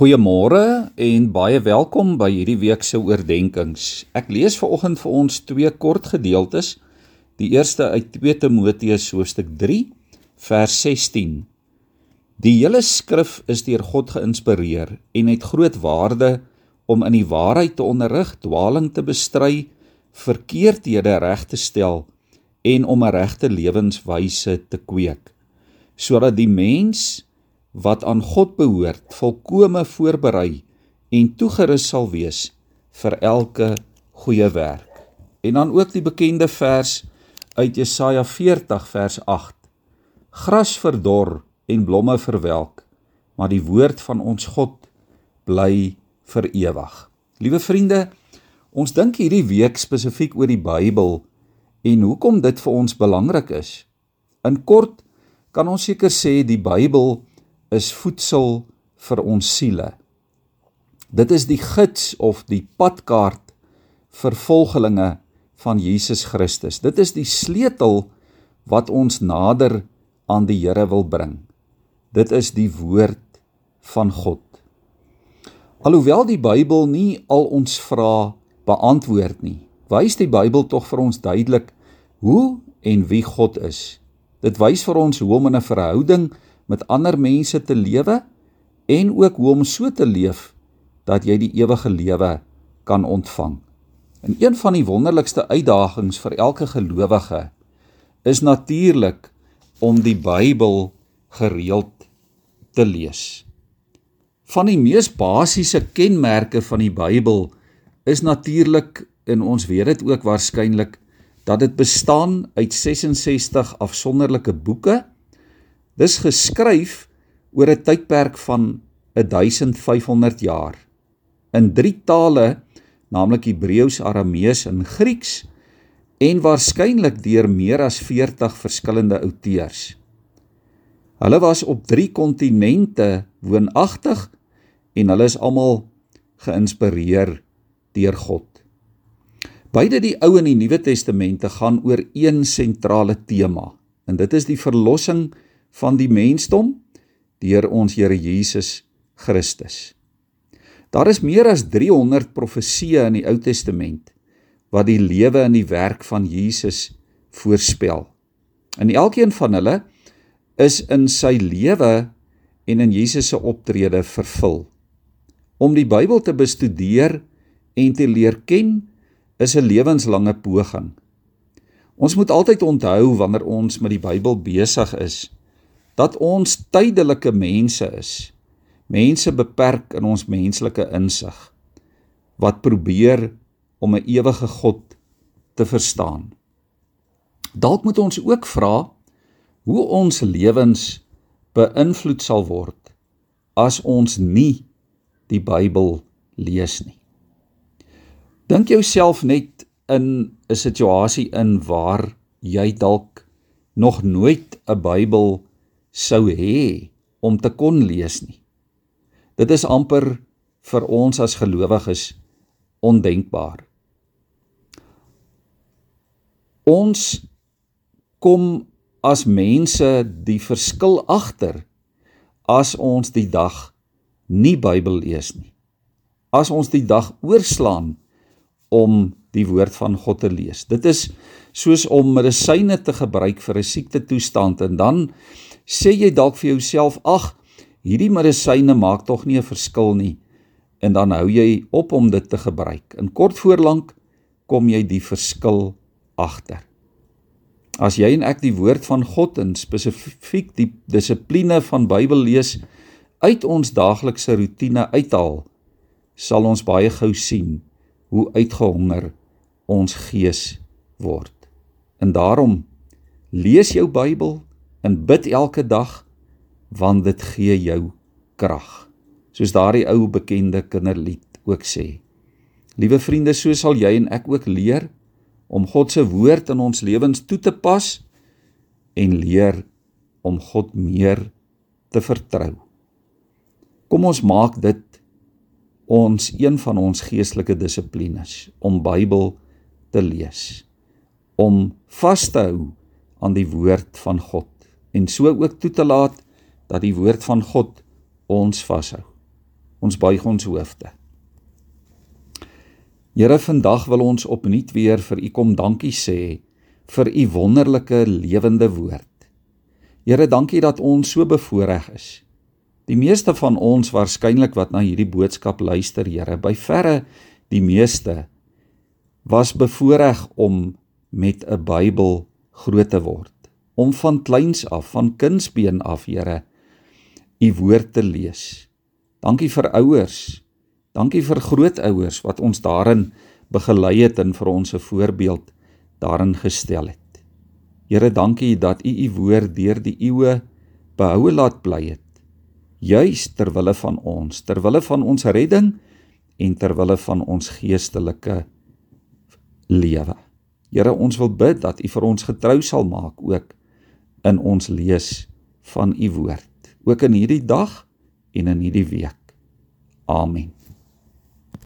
Goeiemôre en baie welkom by hierdie week se oordeenkings. Ek lees vanoggend vir ons twee kort gedeeltes. Die eerste uit 2 Timoteus hoofstuk 3 vers 16. Die hele skrif is deur God geïnspireer en het groot waarde om in die waarheid te onderrig, dwaling te bestry, verkeerdhede reg te stel en om 'n regte lewenswyse te kweek, sodat die mens wat aan God behoort, volkome voorberei en toegerus sal wees vir elke goeie werk. En dan ook die bekende vers uit Jesaja 40 vers 8. Gras verdor en blomme verwelk, maar die woord van ons God bly vir ewig. Liewe vriende, ons dink hierdie week spesifiek oor die Bybel en hoekom dit vir ons belangrik is. In kort kan ons seker sê die Bybel is voedsel vir ons siele. Dit is die gids of die padkaart vir volgelinge van Jesus Christus. Dit is die sleutel wat ons nader aan die Here wil bring. Dit is die woord van God. Alhoewel die Bybel nie al ons vrae beantwoord nie, wys die Bybel tog vir ons duidelik hoe en wie God is. Dit wys vir ons hoe om in 'n verhouding met ander mense te lewe en ook hoe om so te leef dat jy die ewige lewe kan ontvang. En een van die wonderlikste uitdagings vir elke gelowige is natuurlik om die Bybel gereeld te lees. Van die mees basiese kenmerke van die Bybel is natuurlik en ons weet dit ook waarskynlik dat dit bestaan uit 66 afsonderlike boeke Dis geskryf oor 'n tydperk van 1500 jaar in drie tale, naamlik Hebreëus, Aramees en Grieks en waarskynlik deur meer as 40 verskillende outeurs. Hulle was op drie kontinente woonagtig en hulle is almal geïnspireer deur God. Beide die Ou en die Nuwe Testamente gaan oor een sentrale tema en dit is die verlossing van die mensdom deur ons Here Jesus Christus. Daar is meer as 300 profesieë in die Ou Testament wat die lewe en die werk van Jesus voorspel. En elkeen van hulle is in sy lewe en in Jesus se optrede vervul. Om die Bybel te bestudeer en te leer ken is 'n lewenslange poging. Ons moet altyd onthou wanneer ons met die Bybel besig is, dat ons tydelike mense is. Mense beperk in ons menslike insig wat probeer om 'n ewige God te verstaan. Dalk moet ons ook vra hoe ons lewens beïnvloed sal word as ons nie die Bybel lees nie. Dink jouself net in 'n situasie in waar jy dalk nog nooit 'n Bybel sou hê om te kon lees nie. Dit is amper vir ons as gelowiges ondenkbaar. Ons kom as mense die verskil agter as ons die dag nie Bybel lees nie. As ons die dag oorslaan om die woord van God te lees. Dit is soos om medisyne te gebruik vir 'n siekte toestand en dan sê jy dalk vir jouself ag hierdie medisyne maak tog nie 'n verskil nie en dan hou jy op om dit te gebruik. En kort voorlank kom jy die verskil agter. As jy en ek die woord van God en spesifiek die dissipline van Bybel lees uit ons daaglikse rotine uithaal sal ons baie gou sien hoe uitgehonger ons gees word. En daarom lees jou Bybel en bid elke dag want dit gee jou krag. Soos daardie ou bekende kinderlied ook sê. Liewe vriende, so sal jy en ek ook leer om God se woord in ons lewens toe te pas en leer om God meer te vertrou. Kom ons maak dit ons een van ons geestelike dissiplines om Bybel te lees, om vas te hou aan die woord van God en so ook toe te laat dat die woord van God ons vashou. Ons buig ons hoofde. Here, vandag wil ons opnuut weer vir U kom dankie sê vir U wonderlike lewende woord. Here, dankie dat ons so bevoorreg is. Die meeste van ons waarskynlik wat na hierdie boodskap luister, Here, by verre die meeste was bevoorreg om met 'n Bybel groot te word, om van kleins af, van kindsbeen af, Here, U woord te lees. Dankie vir ouers. Dankie vir grootouers wat ons daarin begelei het en vir ons 'n voorbeeld daarin gestel het. Here, dankie dat U U woord deur die eeue behoue laat bly het. Juis ter wille van ons, ter wille van ons redding en ter wille van ons geestelike lewe. Here, ons wil bid dat U vir ons getrou sal maak ook in ons lees van U woord, ook in hierdie dag en in hierdie week. Amen.